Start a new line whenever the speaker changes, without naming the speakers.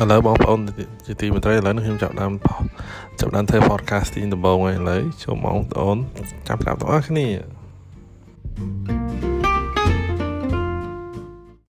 ឥឡូវបងប្អូនជាទីមេត្រីឥឡូវនេះខ្ញុំចាប់ដើមចាប់ដើមធ្វើ podcasting ដំបូងហើយឥឡូវចូលបងប្អូនចាប់ប្រាប់ទាំងអស់គ្នា thank you